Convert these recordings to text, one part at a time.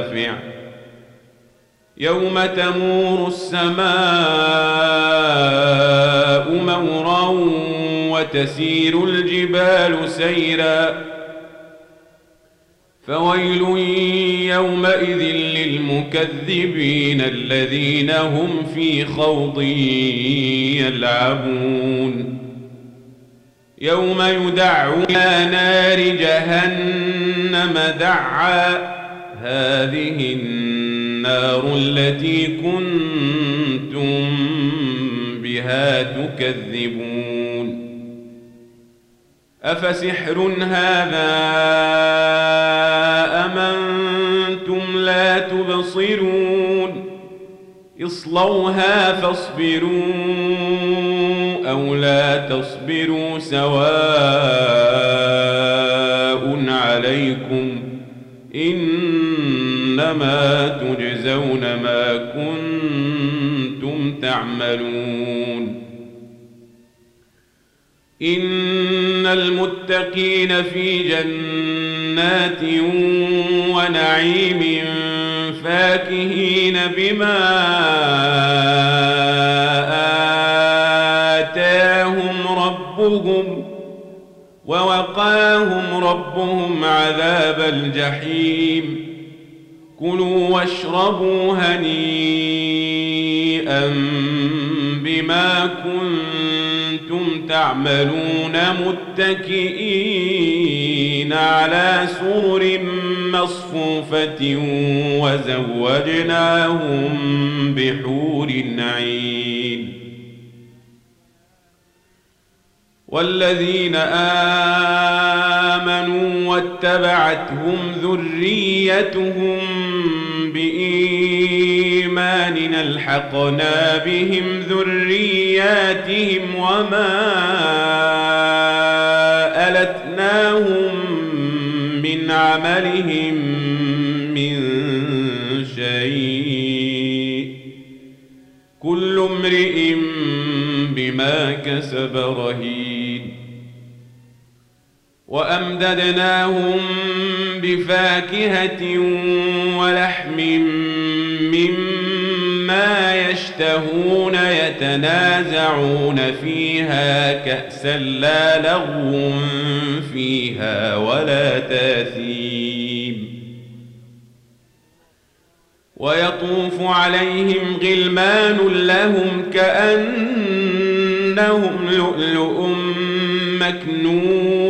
دافع يوم تمور السماء مورا وتسير الجبال سيرا. فويل يومئذ للمكذبين الذين هم في خوض يلعبون. يوم يدعون نار جهنم دعا. هذه النار التي كنتم بها تكذبون. أفسحر هذا أم أنتم لا تبصرون؟ اصلوها فاصبروا أو لا تصبروا سواء عليكم إنما تجزون ما كنتم تعملون. إن المتقين في جنات ونعيم فاكهين بما ووقاهم ربهم عذاب الجحيم. كلوا واشربوا هنيئا بما كنتم تعملون متكئين على سرر مصفوفة وزوجناهم بحور عين. والذين آمنوا واتبعتهم ذريتهم بإيمان ألحقنا بهم ذرياتهم وما ألتناهم من عملهم من شيء كل امرئ بما كسب رهين وأمددناهم بفاكهة ولحم مما يشتهون يتنازعون فيها كأسا لا لغو فيها ولا تاثيم. ويطوف عليهم غلمان لهم كأنهم لؤلؤ مكنون.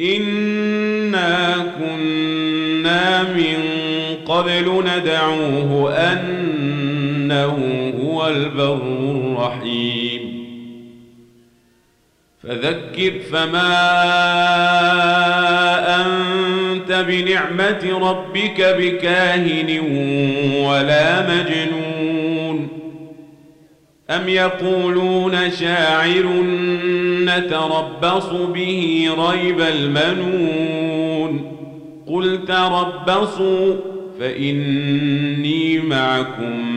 إنا كنا من قبل ندعوه أنه هو البر الرحيم فذكر فما أنت بنعمة ربك بكاهن ولا مجنون أم يقولون شاعر نتربص به ريب المنون قل تربصوا فإني معكم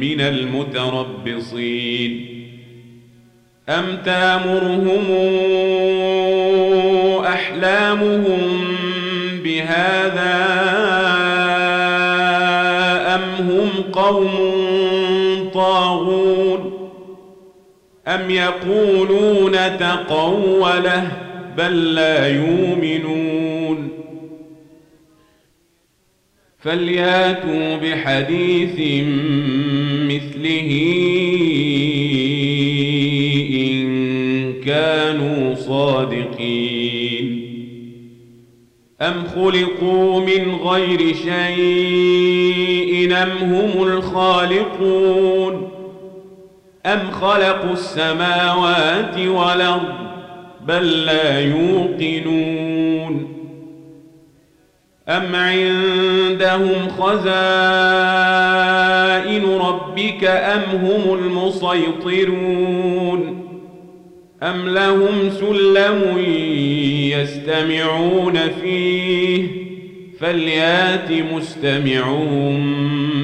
من المتربصين أم تامرهم أحلامهم بهذا أم هم قوم أم يقولون تقوله بل لا يؤمنون فلياتوا بحديث مثله إن كانوا صادقين أم خلقوا من غير شيء أم هم الخالقون أم خلقوا السماوات والأرض بل لا يوقنون أم عندهم خزائن ربك أم هم المسيطرون أم لهم سلم يستمعون فيه فليات مستمعون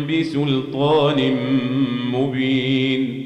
بسلطان مبين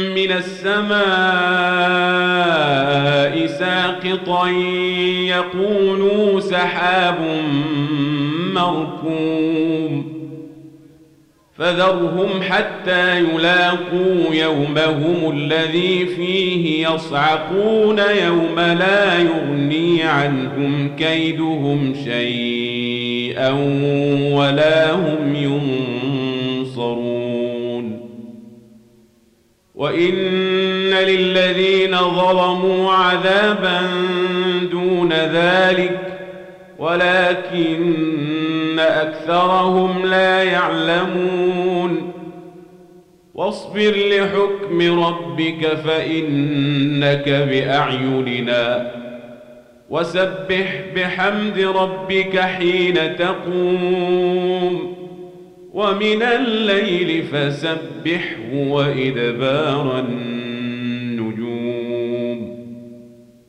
من السماء ساقطا يقولوا سحاب مركوم. فذرهم حتى يلاقوا يومهم الذي فيه يصعقون يوم لا يغني عنهم كيدهم شيئا ولا هم ينصرون وإن للذين ظلموا عذابا دون ذلك ولكن أكثرهم لا يعلمون واصبر لحكم ربك فإنك بأعيننا وسبح بحمد ربك حين تقوم ومن الليل فسبحه وإدبار النار.